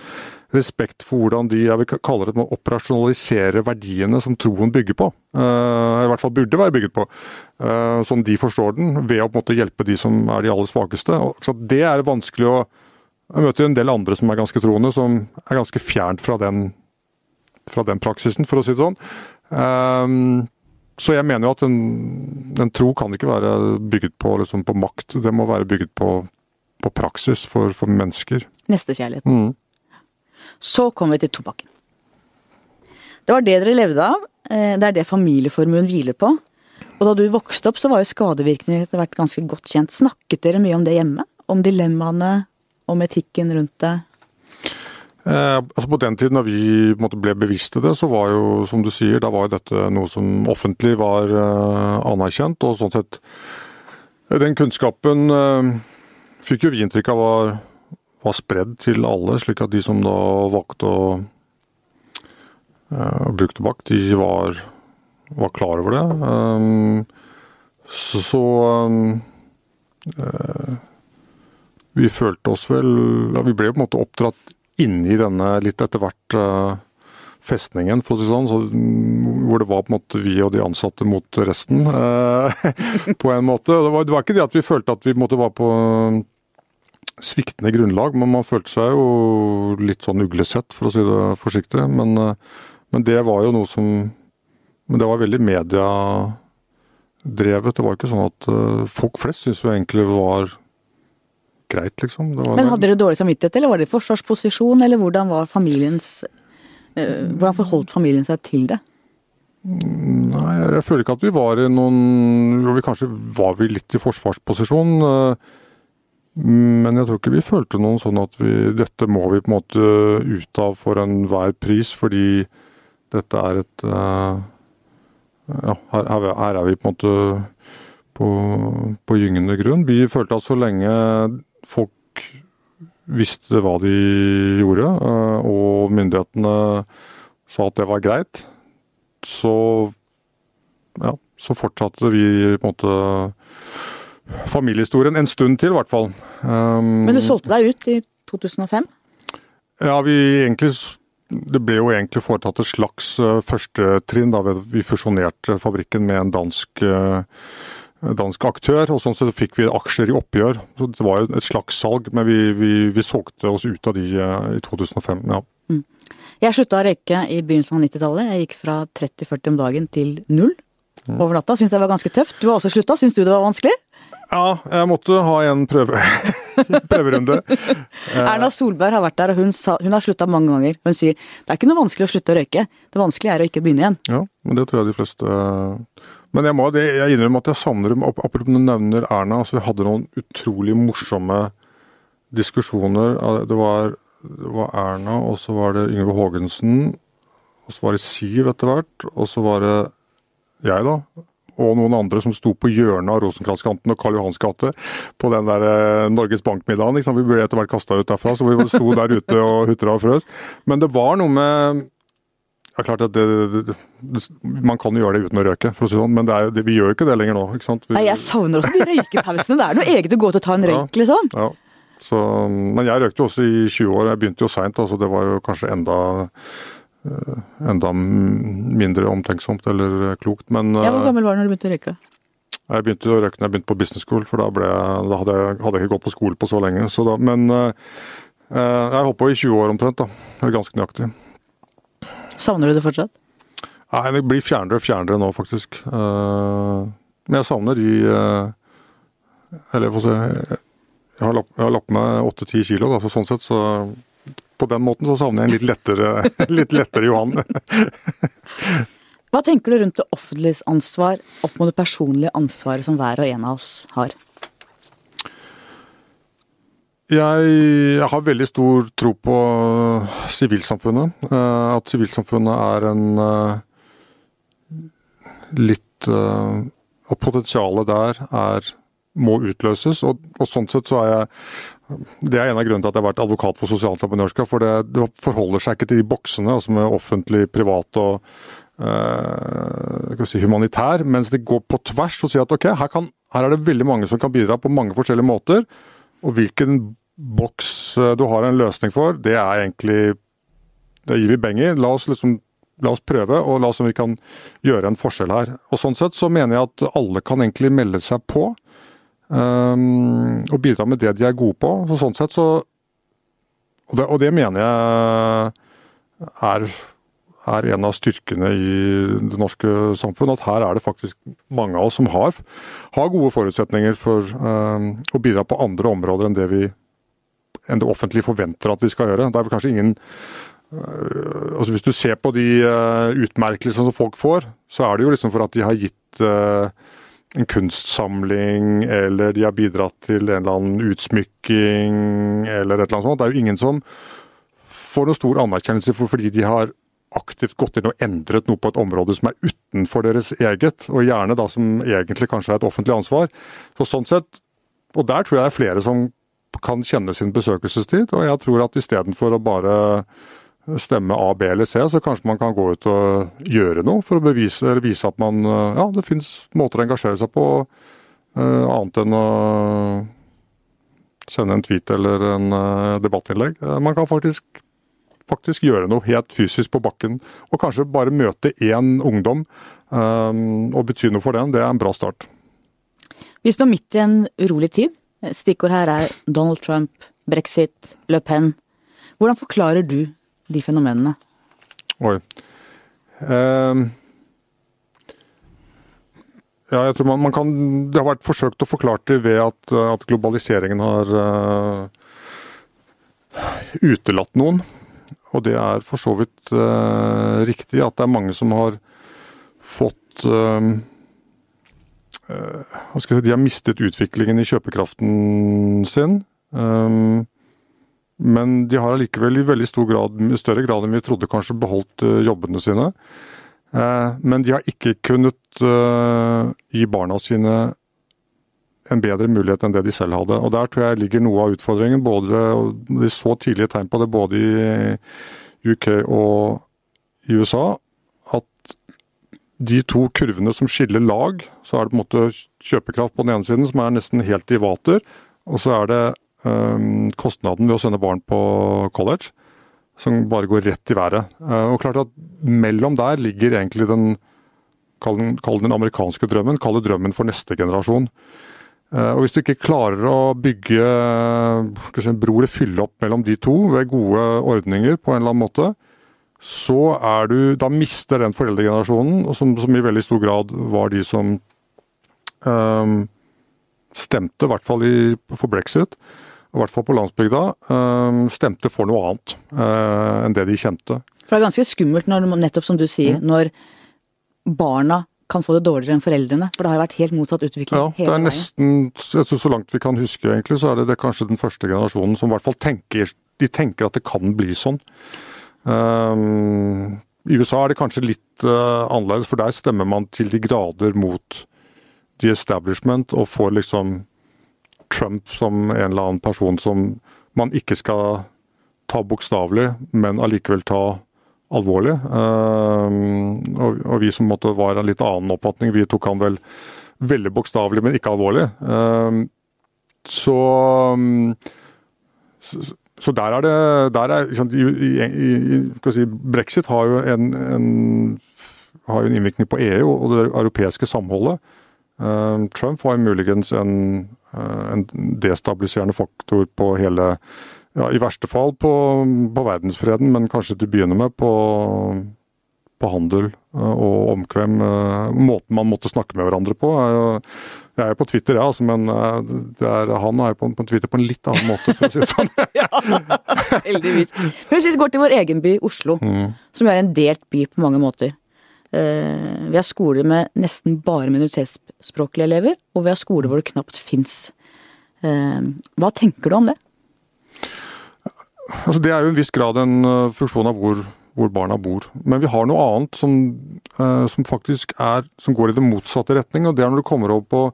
respekt for hvordan de jeg vil kalle det, må operasjonalisere verdiene som troen bygger på. eller I hvert fall burde være bygget på. Uh, som de forstår den, ved å på en måte hjelpe de som er de aller svakeste. Så det er vanskelig å Jeg møter en del andre som er ganske troende, som er ganske fjernt fra den, fra den praksisen, for å si det sånn. Så jeg mener jo at en, en, tro kan ikke være bygget på, liksom, på makt. Det må være bygget på, på praksis for, for mennesker. Nestekjærligheten. Mm. Så kommer vi til tobakken. Det var det dere levde av. Eh, det er det familieformuen hviler på. Og da du vokste opp, så var jo skadevirkningene etter hvert ganske godt kjent. Snakket dere mye om det hjemme? Om dilemmaene? Om etikken rundt det? Eh, altså På den tiden da vi måte, ble bevisste det, så var jo, som du sier, da var jo dette noe som offentlig var eh, anerkjent. Og sånn sett Den kunnskapen eh, fikk jo vi inntrykk av var var spredd til alle, slik at de som da valgte å eh, bruke tobakk, de var, var, klar over det. Um, så, så uh, Vi følte oss vel ja, Vi ble på en måte oppdratt inni denne litt etter hvert uh, festningen, for å si sånn, så, hvor det var på en måte vi og de ansatte mot resten. på en måte. Det var, det var, ikke det at vi følte at vi måtte være på sviktende grunnlag, men man følte seg jo litt sånn uglesett, for å si det forsiktig. Men, eh, men det var jo noe som Men det var veldig mediedrevet. Det var ikke sånn at folk flest syntes jo egentlig var greit, liksom. Men hadde dere dårlig samvittighet, eller var det forsvarsposisjon, eller hvordan var familiens uh, Hvordan forholdt familien seg til det? Nei, jeg føler ikke at vi var i noen Jo, vi kanskje var vi litt i forsvarsposisjon. Uh, men jeg tror ikke vi følte noen sånn at vi, dette må vi på en måte ut av for enhver pris, fordi dette er et uh, Ja, her, her, er vi på en måte på, på gyngende grunn. Vi følte at så lenge folk visste hva de gjorde, uh, og myndighetene sa at det var greit, så ja, så fortsatte vi på en måte familiehistorien en stund til, i hvert fall. Um, Men du solgte deg ut i 2005? Ja, vi egentlig Det ble jo egentlig foretatt et slags uh, førstetrinn da vi fusjonerte fabrikken med en dansk dansk aktør, og sånn så fikk vi aksjer i oppgjør. Så Det var jo et slags salg, men vi, vi, vi solgte oss ut av de uh, i 2005. ja. Mm. Jeg slutta å røyke i begynnelsen av 90-tallet. Jeg gikk fra 30-40 om dagen til null mm. over natta. Syns det var ganske tøft. Du har også slutta. Syns du det var vanskelig? Ja, jeg måtte ha en prøve, prøverunde. Erna Solberg har vært der, og hun, sa, hun har slutta mange ganger. Hun sier det er ikke noe vanskelig å slutte å røyke, det vanskelige er å ikke begynne igjen. Ja, men det tror jeg de fleste Men jeg må det, jeg innrømmer at jeg savner Apropos du nevner Erna, altså vi hadde noen utrolig morsomme diskusjoner. Det var, det var Erna, og så var det Yngve Haagensen, og så var det Siv etter hvert, og så var det jeg, da og noen andre som sto på hjørnet av Rosenkrantz-kanten og Karl Johans gate på den der eh, Norges Bank-middagen. Vi ble etter hvert kasta ut derfra, så vi sto der ute og hutra og frøs. Men det var noe med ja, klart at det, det, det, Man kan jo gjøre det uten å røyke, for å si sånn, men er, vi gjør jo ikke det lenger nå. ikke sant? Vi, Nei, Jeg savner også de røykepausene. Det er noe eget å gå til å ta en røyk, ja, liksom. Ja. Så, men jeg røykte jo også i 20 år. Jeg begynte jo seint, altså det var jo kanskje enda Eh, enda mindre omtenksomt eller eh, klokt. Men ja, Hvor eh, gammel var du når du begynte å røyke? Jeg begynte å røyke når jeg begynte på business school, for da, jeg, da hadde, jeg, hadde, jeg, ikke gått på skole på så lenge. Så da, men jeg holdt på i 20 år omtrent, da. Eller ganske nøyaktig. Savner du det fortsatt? Nei, det blir fjernere og fjernere nå, faktisk. Men jeg savner de Eller jeg har lagt, Jeg har lagt meg 8-10 kilo, da, så sånn sett så på den måten så savner jeg en litt lettere, litt lettere Johan. Hva tenker du rundt det offentlige ansvar opp mot det personlige ansvaret som hver og en av oss har? Jeg, har veldig stor tro på sivilsamfunnet. Eh, at sivilsamfunnet er en eh, litt eh, At potensialet der er må utløses. Og, og, sånn sett så er jeg Det er en av grunnene til at jeg har vært advokat for sosialentreprenørskap. For det, det, forholder seg ikke til de boksene, altså med offentlig, privat og øh, si, humanitær. Mens det går på tvers og sier at ok, her, kan, her, er det veldig mange som kan bidra på mange forskjellige måter. Og hvilken boks eh, du har en løsning for, det er egentlig Det gir vi beng i. La oss liksom La oss prøve, og la oss om vi kan gjøre en forskjell her. Og Sånn sett så mener jeg at alle kan egentlig melde seg på. Um, og bidra med det de er gode på. Så sånn sett så Og det, og det mener jeg er, er, en av styrkene i det norske samfunn. At her er det faktisk mange av oss som har, har gode forutsetninger for um, å bidra på andre områder enn det vi enn det offentlige forventer at vi skal gjøre. Det er vel kanskje ingen uh, altså Hvis du ser på de uh, utmerkelsene som folk får, så er det jo liksom for at de har gitt uh, en kunstsamling, eller de har bidratt til en eller annen utsmykking, eller et eller annet sånt. Det er jo ingen som får noen stor anerkjennelse for fordi de har aktivt gått inn og endret noe på et område som er utenfor deres eget, og gjerne da som egentlig kanskje er et offentlig ansvar. Så sånn sett, Og der tror jeg det er flere som kan kjenne sin besøkelsestid, og jeg tror at istedenfor å bare stemme A, B eller C, så kanskje man kan gå ut og gjøre noe for å bevise, eller vise at man eh, Ja, det fins måter å engasjere seg på, uh, annet enn å sende en tweet eller en uh, debattinnlegg. Man kan faktisk, faktisk, gjøre noe helt fysisk på bakken, og kanskje bare møte én ungdom og bety noe for den. Det er en bra start. Vi står midt i en urolig tid. Stikkord her er Donald Trump, brexit, Le Pen. Hvordan forklarer du de fenomenene? Oi. Uh, ja, jeg tror man, man, kan Det har vært forsøkt å forklare det ved at, at globaliseringen har uh, utelatt noen. Og det er for så vidt uh, riktig at det er mange som har fått si, De har mistet utviklingen i kjøpekraften sin. Um, men de har allikevel i veldig stor grad, større grad enn vi trodde, kanskje beholdt eh, jobbene sine. Eh, men de har ikke kunnet eh, gi barna sine en bedre mulighet enn det de selv hadde. Og Der tror jeg ligger noe av utfordringen. både De så tidlige tegn på det både i UK og i USA. De to kurvene som skiller lag, så er det på en måte kjøpekraft på den ene siden, som er nesten helt i vater. Og så er det um, kostnaden ved å sende barn på college, som bare går rett i været. Uh, og klart at mellom der ligger egentlig den Kall den, kall den amerikanske drømmen, kall det drømmen for neste generasjon. Uh, og Hvis du ikke klarer å bygge si, en bro eller fylle opp mellom de to ved gode ordninger på en eller annen måte, så er du Da mister den foreldregenerasjonen, som, som i veldig stor grad var de som um, stemte, i hvert fall i, for brexit, i hvert fall på landsbygda, um, stemte for noe annet uh, enn det de kjente. For det er ganske skummelt når, nettopp som du sier, mm. når barna kan få det dårligere enn foreldrene. For det har jo vært helt motsatt utvikling ja, hele veien. Nesten, jeg nesten, Så langt vi kan huske, egentlig, så er det, det kanskje den første generasjonen som i hvert fall tenker, de tenker at det kan bli sånn. Um, I USA er det kanskje litt uh, annerledes, for der stemmer man til de grader mot the establishment og får liksom Trump som en eller annen person som man ikke skal ta bokstavelig, men allikevel ta alvorlig. Uh, og, og, vi som måtte var en litt annen oppfatning, vi tok han vel veldig bokstavelig, men ikke alvorlig. Uh, så, så så der er det der er, liksom, i, i, si, Brexit har jo en, en, har jo en innvirkning på EU og det europeiske samholdet. Uh, Trump var muligens en, uh, en, destabiliserende faktor på hele ja, I verste fall på, på, verdensfreden, men kanskje til å begynne med på, på handel uh, og omkvem. måten man måtte snakke med hverandre på. er jo jeg er på Twitter, ja, altså, men er, han er på, på, Twitter på en litt annen måte, for å si det sånn. ja, heldigvis. Men hvis vi går til vår egen by, Oslo, mm. som er en delt by på mange måter. Uh, vi har skoler med nesten bare minoritetsspråklige elever, og vi har skoler hvor det knapt fins. Uh, hva tenker du om det? Altså, det er jo en viss grad en funksjon av hvor, hvor, barna bor. Men vi har noe annet som, som, faktisk er Som går i den motsatte retning, og det er når du kommer over på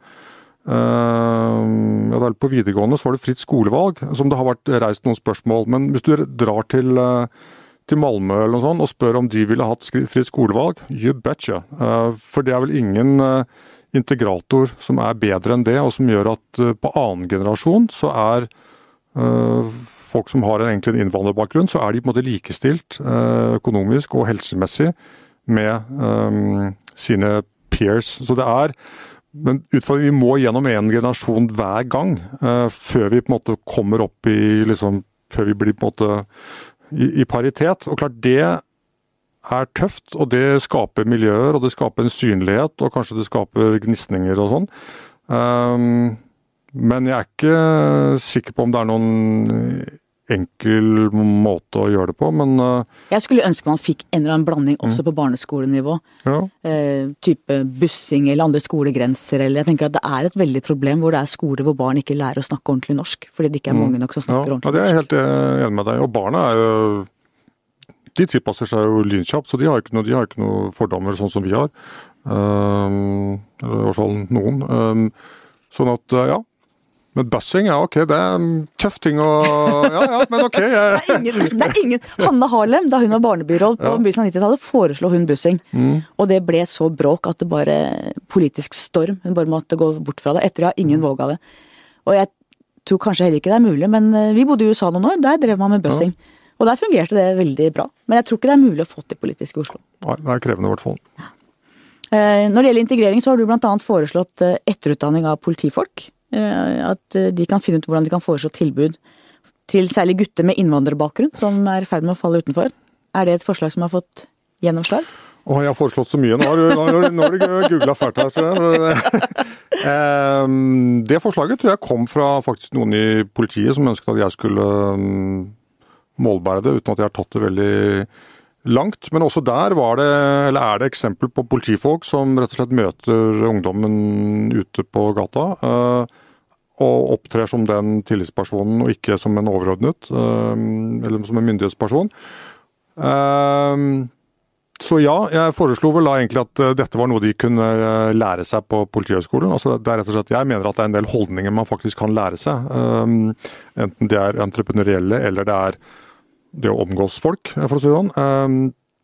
ja, på videregående så var det fritt skolevalg, som det har vært reist noen spørsmål. Men hvis du drar til til Malmö eller noe sånt og spør om de ville hatt fritt skolevalg, you betcha. Uh, for det er vel ingen integrator som er bedre enn det, og som gjør at på annen generasjon så er folk som har egentlig en innvandrerbakgrunn, så er de på en måte likestilt økonomisk og helsemessig med um, sine peers. Så det er men utfordringen, vi må gjennom en generasjon hver gang før vi på en måte kommer opp i liksom, Før vi blir på en måte i, i paritet. Og klart det er tøft, og det skaper miljøer, og det skaper en synlighet, og kanskje det skaper gnisninger og sånn. Um, men jeg er ikke sikker på om det er noen enkel måte å gjøre det på, men uh, Jeg skulle ønske man fikk en eller annen blanding også mm. på barneskolenivå. Ja. Uh, type bussing eller andre skolegrenser, eller jeg tenker at det er et veldig problem hvor det er skoler hvor barn ikke lærer å snakke ordentlig norsk, fordi det ikke er mm. mange nok som snakker ja. ordentlig norsk. Ja, det er jeg helt eh, enig med deg Og barna er jo De tilpasser seg jo lynkjapt, så de har ikke noe, har ikke noe fordommer sånn som vi har. Um, eller i hvert fall noen. Um, sånn at, ja. Men bussing, ja ok, det er en tøff ting å Ja ja, men ok. Jeg... Det, er ingen, det er ingen Hanne Harlem, da hun var barnebyråd på ja. begynnelsen av 90-tallet, foreslo hun bussing. Mm. Og det ble så bråk at det bare Politisk storm. Hun bare måtte gå bort fra det. Etter det har ingen mm. våga det. Og jeg tror kanskje heller ikke det er mulig, men eh, vi bodde i USA noen år. Der drev man med bussing. Ja. Og der fungerte det veldig bra. Men jeg tror ikke det er mulig å få til politisk i Oslo. Nei, det er krevende i hvert fall. Ja. Eh, når det gjelder integrering, så har du bl.a. foreslått eh, etterutdanning av politifolk. Eh, at eh, de kan finne ut hvordan de kan foreslå tilbud til særlig gutter med innvandrerbakgrunn som er i ferd med å falle utenfor. Er det et forslag som har fått gjennomslag? Å, jeg har foreslått så mye. Nå har du, googla fælt her. det forslaget tror jeg kom fra faktisk noen i politiet som ønsket at jeg skulle mm, målbære det, uten at jeg har tatt det veldig langt. Men også der var det, eller er det eksempel på politifolk som rett og slett møter ungdommen ute på gata. Eh, og opptrer som den tillitspersonen og ikke som en overordnet, eh, eller som en myndighetsperson. Eh, så ja, jeg foreslo vel da egentlig at dette var noe de kunne lære seg på Politihøgskolen. Altså det er rett og slett, Jeg mener at det er en del holdninger man faktisk kan lære seg. Enten de er entreprenørielle eller det er det å omgås folk, for å si det sånn. Ehm,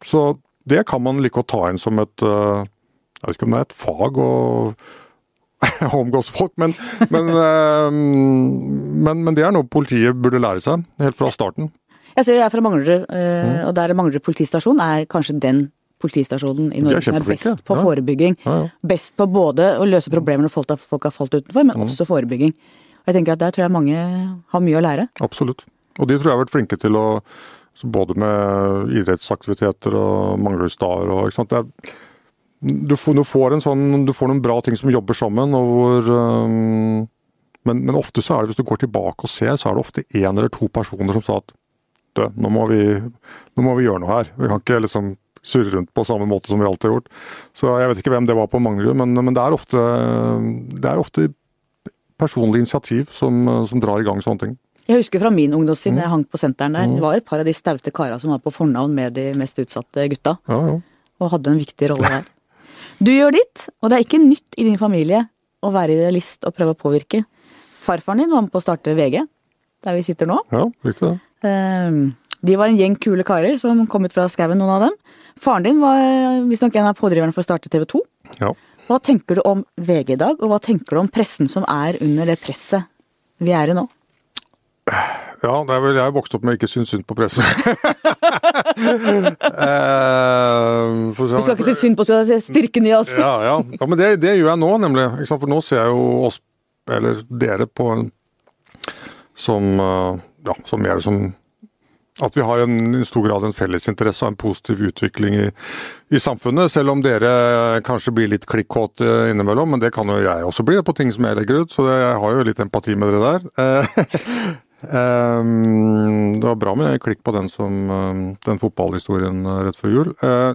så det kan man like å ta inn som et, eh, Jeg vet ikke om det er et fag å omgås folk, men, men, uh, men, men, det er noe politiet burde lære seg, helt fra starten. Jeg, ser, jeg er fra Manglerud, uh, mm. og der Manglerud politistasjon er kanskje den politistasjonen i Norge som er best på forebygging. Ja, ja. Best på både å løse problemer når folk, folk har falt utenfor, men mm. også forebygging. Og jeg tenker at Der tror jeg mange har mye å lære. Absolutt. Og de tror jeg har vært flinke til å både med idrettsaktiviteter og Manglerud-Star og ikke sant. Er, du, får, du, får sånn, du, får, noen bra ting som jobber sammen, og hvor um, men, men, ofte så er det, hvis du går tilbake og ser, så er det ofte én eller to personer som sa at du, nå må, vi, nå må vi gjøre noe her. Vi kan ikke liksom surre rundt på samme måte som vi alltid har gjort. Så jeg vet ikke hvem det var på Manglerud, men, men det, er ofte, det er ofte personlig initiativ som, som drar i gang sånne ting. Jeg husker fra min ungdomstid, mm. jeg hang på senteren der, mm. det var et par av de staute kara som var på fornavn med de mest utsatte gutta. Ja, ja. Og hadde en viktig rolle der. Du gjør ditt, og det er ikke nytt i din familie å være idealist og prøve å påvirke. Farfaren din var med på å starte VG, der vi sitter nå. Ja, riktig det. Ehm, de var en gjeng kule karer som kom ut fra skauen, noen av dem. Faren din var visstnok en av pådriverne for å starte TV 2. Ja. Hva tenker du om VG i dag, og hva tenker du om pressen som er under det presset vi er i nå? Ja, det er vel jeg vokst opp med ikke synes synd på pressen. eh, du skal ikke synes synd på oss, styrken i oss. ja, ja. ja, men det, det, gjør jeg nå, nemlig. For nå ser jeg jo oss, eller dere, på en som eh, ja, som mer som at vi har en, i stor grad en fellesinteresse av en positiv utvikling i, i, samfunnet. Selv om dere kanskje blir litt klikkåte innimellom, men det kan jo jeg også bli på ting som jeg legger ut. Så jeg har jo litt empati med dere der. Ehm, det var bra med klikk på den, som, ehm, den fotballhistorien eh, rett før jul. Eh,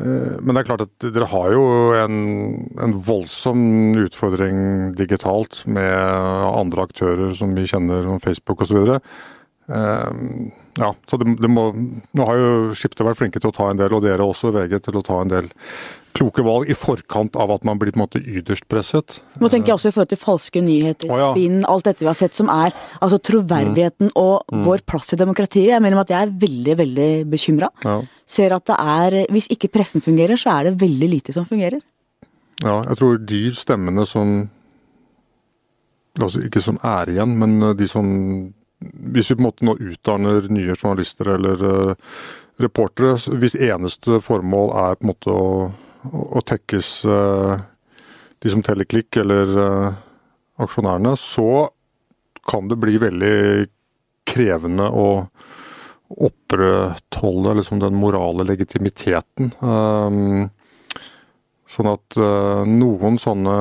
eh, men det er klart at dere har jo en, en voldsom utfordring digitalt med andre aktører som vi kjenner, Facebook osv. Ja, så det, det må, Nå har jo Skipte vært flinke til å ta en del, og dere også, VG, til å ta en del kloke valg i forkant av at man blir på en måte ytterst presset. Nå tenker jeg også i forhold til falske nyheter, oh, ja. spinn, alt dette vi har sett som er altså troverdigheten mm. og mm. vår plass i demokratiet. Jeg mener at jeg er veldig, veldig bekymra. Ja. Ser at det er Hvis ikke pressen fungerer, så er det veldig lite som fungerer. Ja, jeg tror de stemmene som Altså ikke som er igjen, men de som hvis vi på en måte nå utdanner nye journalister eller uh, reportere, hvis eneste formål er på en måte å, å tekkes uh, de som teller klikk, eller uh, aksjonærene, så kan det bli veldig krevende å opprettholde liksom, den morale legitimiteten. Um, sånn at noen sånne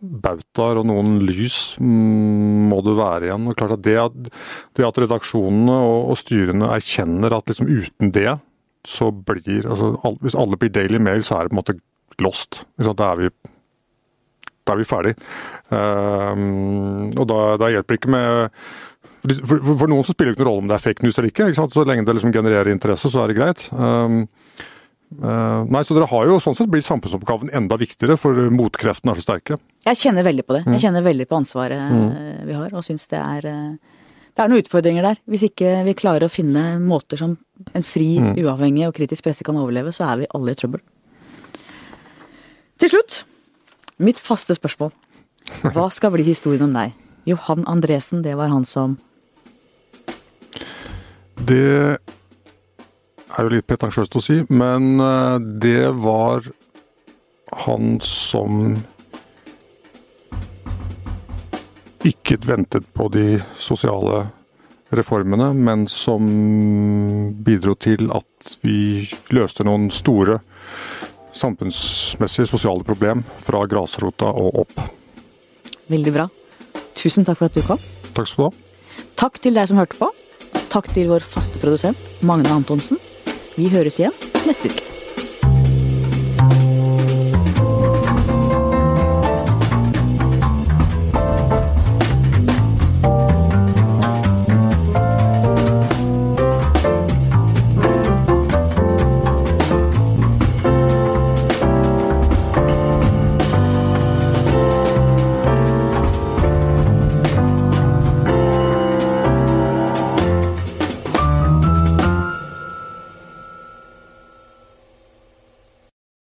bautaer og noen lys mm, må det være igjen. Og at Det at, det at redaksjonene og, og, styrene erkjenner at liksom uten det, så blir altså, Hvis alle blir Daily Mail, så er det på en måte lost. Da er vi, da er vi ferdig. Um, og da, da, hjelper det ikke med for, for, for, noen så spiller det ikke noen rolle om det er fake news eller ikke. ikke så lenge det liksom genererer interesse, så er det greit. Um, nei, så Dere har jo sånn sett blitt samfunnsoppgaven enda viktigere, for motkreftene er så sterke. Jeg kjenner veldig på det. Jeg mm. kjenner veldig på ansvaret mm. Eh, vi har, og syns det er uh, det er noen utfordringer der. Hvis ikke vi klarer å finne måter som en fri, mm. uavhengig og kritisk presse kan overleve, så er vi alle i trøbbel. Til slutt, mitt faste spørsmål. Hva skal bli historien om deg? Johan Andresen, det var han som Det er jo litt pretensiøst å si, men eh, det var han som ikke ventet på de sosiale reformene, men som bidro til at vi løste noen store samfunnsmessige sosiale problem fra grasrota og opp. Veldig bra. Tusen takk for at du kom. Takk skal du ha. Takk til deg som hørte på. Takk til vår faste produsent Magne Antonsen. Vi høres igjen neste uke.